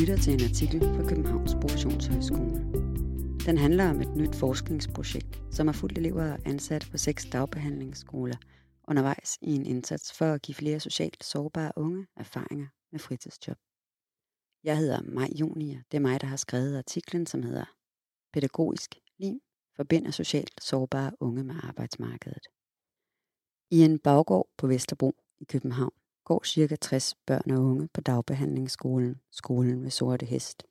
lytter til en artikel fra Københavns Professionshøjskole. Den handler om et nyt forskningsprojekt, som har fulgt elever og på seks dagbehandlingsskoler undervejs i en indsats for at give flere socialt sårbare unge erfaringer med fritidsjob. Jeg hedder Maj Juni, og det er mig, der har skrevet artiklen, som hedder Pædagogisk lim forbinder socialt sårbare unge med arbejdsmarkedet. I en baggård på Vesterbro i København går ca. 60 børn og unge på dagbehandlingsskolen, skolen ved Sorte Hest.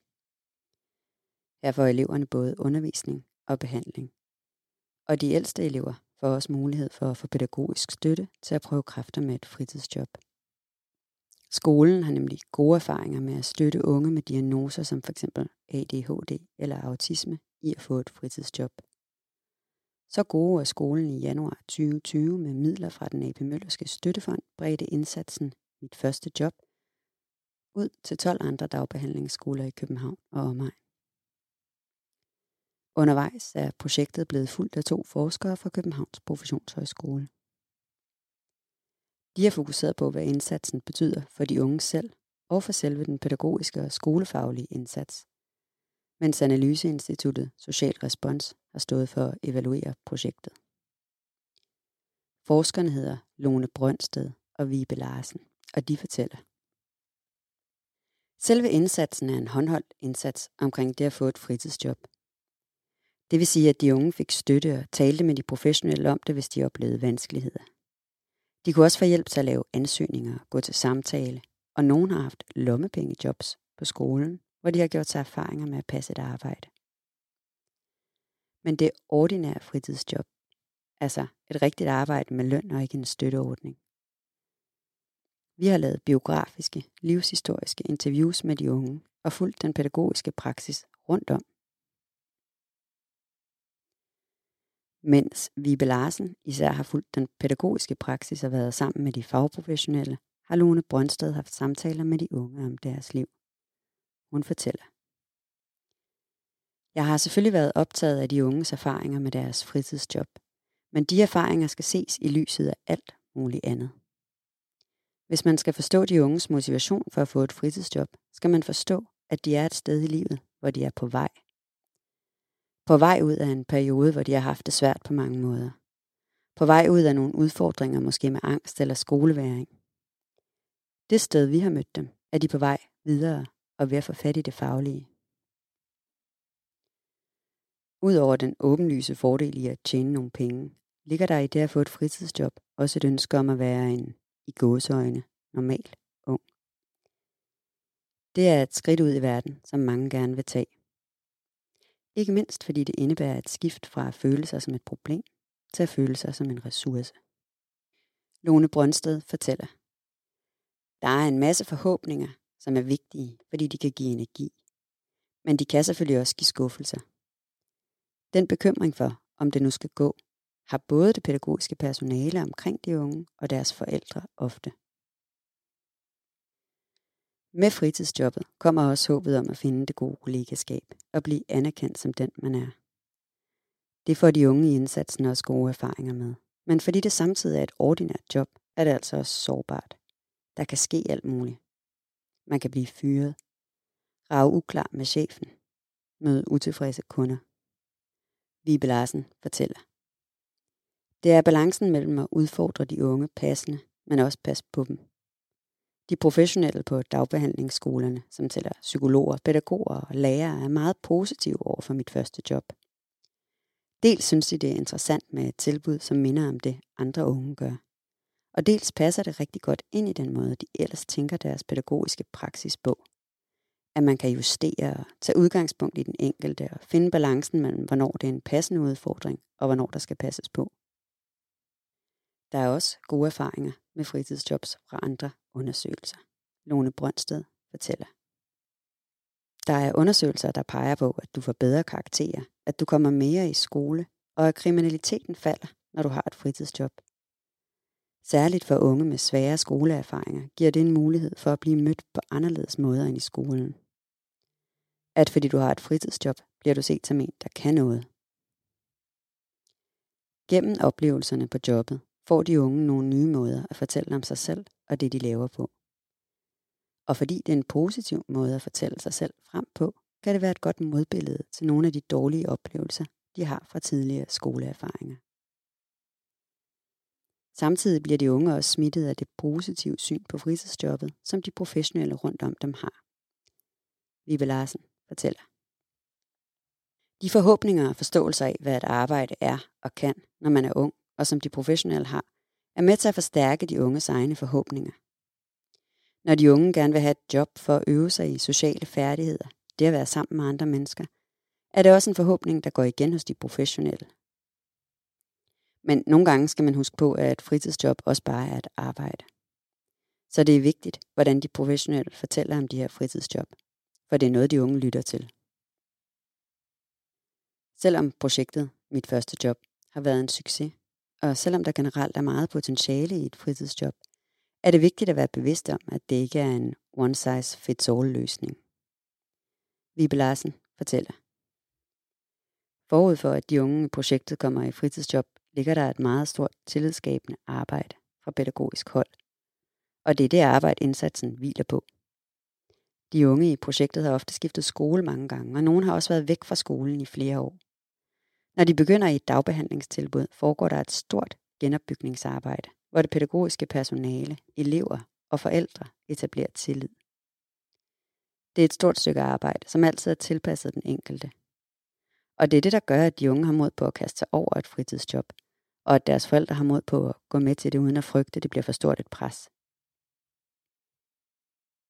Her får eleverne både undervisning og behandling. Og de ældste elever får også mulighed for at få pædagogisk støtte til at prøve kræfter med et fritidsjob. Skolen har nemlig gode erfaringer med at støtte unge med diagnoser som f.eks. ADHD eller autisme i at få et fritidsjob. Så gode er skolen i januar 2020 med midler fra den AP Møllerske Støttefond bredte indsatsen Mit første job ud til 12 andre dagbehandlingsskoler i København og omegn. Undervejs er projektet blevet fuldt af to forskere fra Københavns Professionshøjskole. De har fokuseret på, hvad indsatsen betyder for de unge selv og for selve den pædagogiske og skolefaglige indsats, mens Analyseinstituttet Social Respons har stået for at evaluere projektet. Forskerne hedder Lone Brøndsted og Vibe Larsen, og de fortæller. Selve indsatsen er en håndholdt indsats omkring det at få et fritidsjob. Det vil sige, at de unge fik støtte og talte med de professionelle om det, hvis de oplevede vanskeligheder. De kunne også få hjælp til at lave ansøgninger, gå til samtale, og nogen har haft lommepengejobs på skolen, hvor de har gjort sig erfaringer med at passe et arbejde. Men det er ordinære fritidsjob, altså et rigtigt arbejde med løn og ikke en støtteordning. Vi har lavet biografiske, livshistoriske interviews med de unge og fulgt den pædagogiske praksis rundt om. Mens Vibe Larsen især har fulgt den pædagogiske praksis og været sammen med de fagprofessionelle, har Lone Brøndsted haft samtaler med de unge om deres liv. Hun fortæller. Jeg har selvfølgelig været optaget af de unges erfaringer med deres fritidsjob, men de erfaringer skal ses i lyset af alt muligt andet. Hvis man skal forstå de unges motivation for at få et fritidsjob, skal man forstå, at de er et sted i livet, hvor de er på vej. På vej ud af en periode, hvor de har haft det svært på mange måder. På vej ud af nogle udfordringer, måske med angst eller skoleværing. Det sted, vi har mødt dem, er de på vej videre og ved at få fat i det faglige. Udover den åbenlyse fordel i at tjene nogle penge, ligger der i det at få et fritidsjob også et ønske om at være en, i gåseøjne, normal ung. Det er et skridt ud i verden, som mange gerne vil tage. Ikke mindst fordi det indebærer et skift fra at føle sig som et problem, til at føle sig som en ressource. Lone Brøndsted fortæller. Der er en masse forhåbninger, som er vigtige, fordi de kan give energi. Men de kan selvfølgelig også give skuffelser. Den bekymring for, om det nu skal gå, har både det pædagogiske personale omkring de unge og deres forældre ofte. Med fritidsjobbet kommer også håbet om at finde det gode kollegaskab og blive anerkendt som den, man er. Det får de unge i indsatsen også gode erfaringer med. Men fordi det samtidig er et ordinært job, er det altså også sårbart. Der kan ske alt muligt. Man kan blive fyret, Rage uklar med chefen, møde utilfredse kunder. Vibe Larsen fortæller. Det er balancen mellem at udfordre de unge passende, men også passe på dem. De professionelle på dagbehandlingsskolerne, som tæller psykologer, pædagoger og lærere, er meget positive over for mit første job. Dels synes de, det er interessant med et tilbud, som minder om det, andre unge gør. Og dels passer det rigtig godt ind i den måde, de ellers tænker deres pædagogiske praksis på. At man kan justere og tage udgangspunkt i den enkelte og finde balancen mellem, hvornår det er en passende udfordring og hvornår der skal passes på. Der er også gode erfaringer med fritidsjobs fra andre undersøgelser. Lone Brøndsted fortæller. Der er undersøgelser, der peger på, at du får bedre karakterer, at du kommer mere i skole, og at kriminaliteten falder, når du har et fritidsjob. Særligt for unge med svære skoleerfaringer giver det en mulighed for at blive mødt på anderledes måder end i skolen. At fordi du har et fritidsjob, bliver du set som en, der kan noget. Gennem oplevelserne på jobbet får de unge nogle nye måder at fortælle om sig selv og det, de laver på. Og fordi det er en positiv måde at fortælle sig selv frem på, kan det være et godt modbillede til nogle af de dårlige oplevelser, de har fra tidligere skoleerfaringer. Samtidig bliver de unge også smittet af det positive syn på fritidsjobbet, som de professionelle rundt om dem har. Vive Larsen fortæller. De forhåbninger og forståelser af, hvad et arbejde er og kan, når man er ung, og som de professionelle har, er med til at forstærke de unges egne forhåbninger. Når de unge gerne vil have et job for at øve sig i sociale færdigheder, det at være sammen med andre mennesker, er det også en forhåbning, der går igen hos de professionelle. Men nogle gange skal man huske på, at et fritidsjob også bare er et arbejde. Så det er vigtigt, hvordan de professionelle fortæller om de her fritidsjob, for det er noget, de unge lytter til. Selvom projektet, mit første job, har været en succes, og selvom der generelt er meget potentiale i et fritidsjob, er det vigtigt at være bevidst om, at det ikke er en one-size-fits-all-løsning. Vibe Larsen fortæller. Forud for, at de unge i projektet kommer i fritidsjob, ligger der et meget stort tillidsskabende arbejde fra pædagogisk hold. Og det er det arbejde, indsatsen hviler på. De unge i projektet har ofte skiftet skole mange gange, og nogle har også været væk fra skolen i flere år. Når de begynder i et dagbehandlingstilbud, foregår der et stort genopbygningsarbejde, hvor det pædagogiske personale, elever og forældre etablerer tillid. Det er et stort stykke arbejde, som altid er tilpasset den enkelte. Og det er det, der gør, at de unge har mod på at kaste sig over et fritidsjob, og at deres forældre har mod på at gå med til det uden at frygte, at det bliver for stort et pres.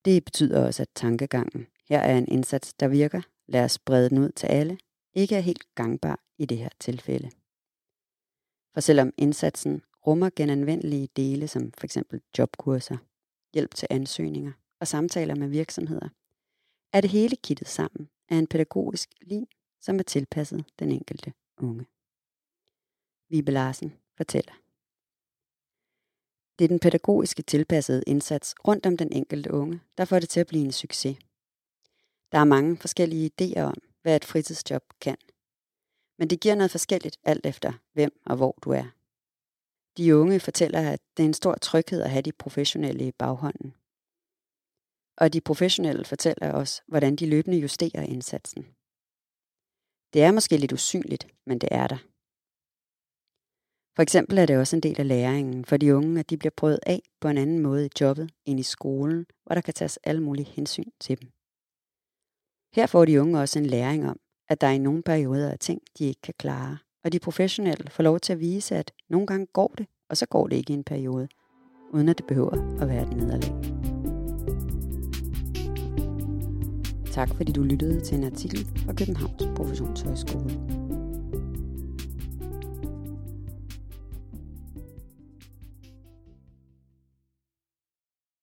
Det betyder også, at tankegangen her er en indsats, der virker, lad os brede den ud til alle, ikke er helt gangbar i det her tilfælde. For selvom indsatsen rummer genanvendelige dele som f.eks. jobkurser, hjælp til ansøgninger og samtaler med virksomheder, er det hele kittet sammen af en pædagogisk lim, som er tilpasset den enkelte unge. Vibe Larsen fortæller. Det er den pædagogiske tilpassede indsats rundt om den enkelte unge, der får det til at blive en succes. Der er mange forskellige idéer om, hvad et fritidsjob kan. Men det giver noget forskelligt alt efter, hvem og hvor du er. De unge fortæller, at det er en stor tryghed at have de professionelle i baghånden. Og de professionelle fortæller os, hvordan de løbende justerer indsatsen. Det er måske lidt usynligt, men det er der. For eksempel er det også en del af læringen for de unge, at de bliver prøvet af på en anden måde i jobbet end i skolen, hvor der kan tages alle mulige hensyn til dem. Her får de unge også en læring om, at der i nogle perioder er ting, de ikke kan klare, og de professionelle får lov til at vise, at nogle gange går det, og så går det ikke i en periode, uden at det behøver at være et nederlag. Tak fordi du lyttede til en artikel fra Københavns Professionshøjskole.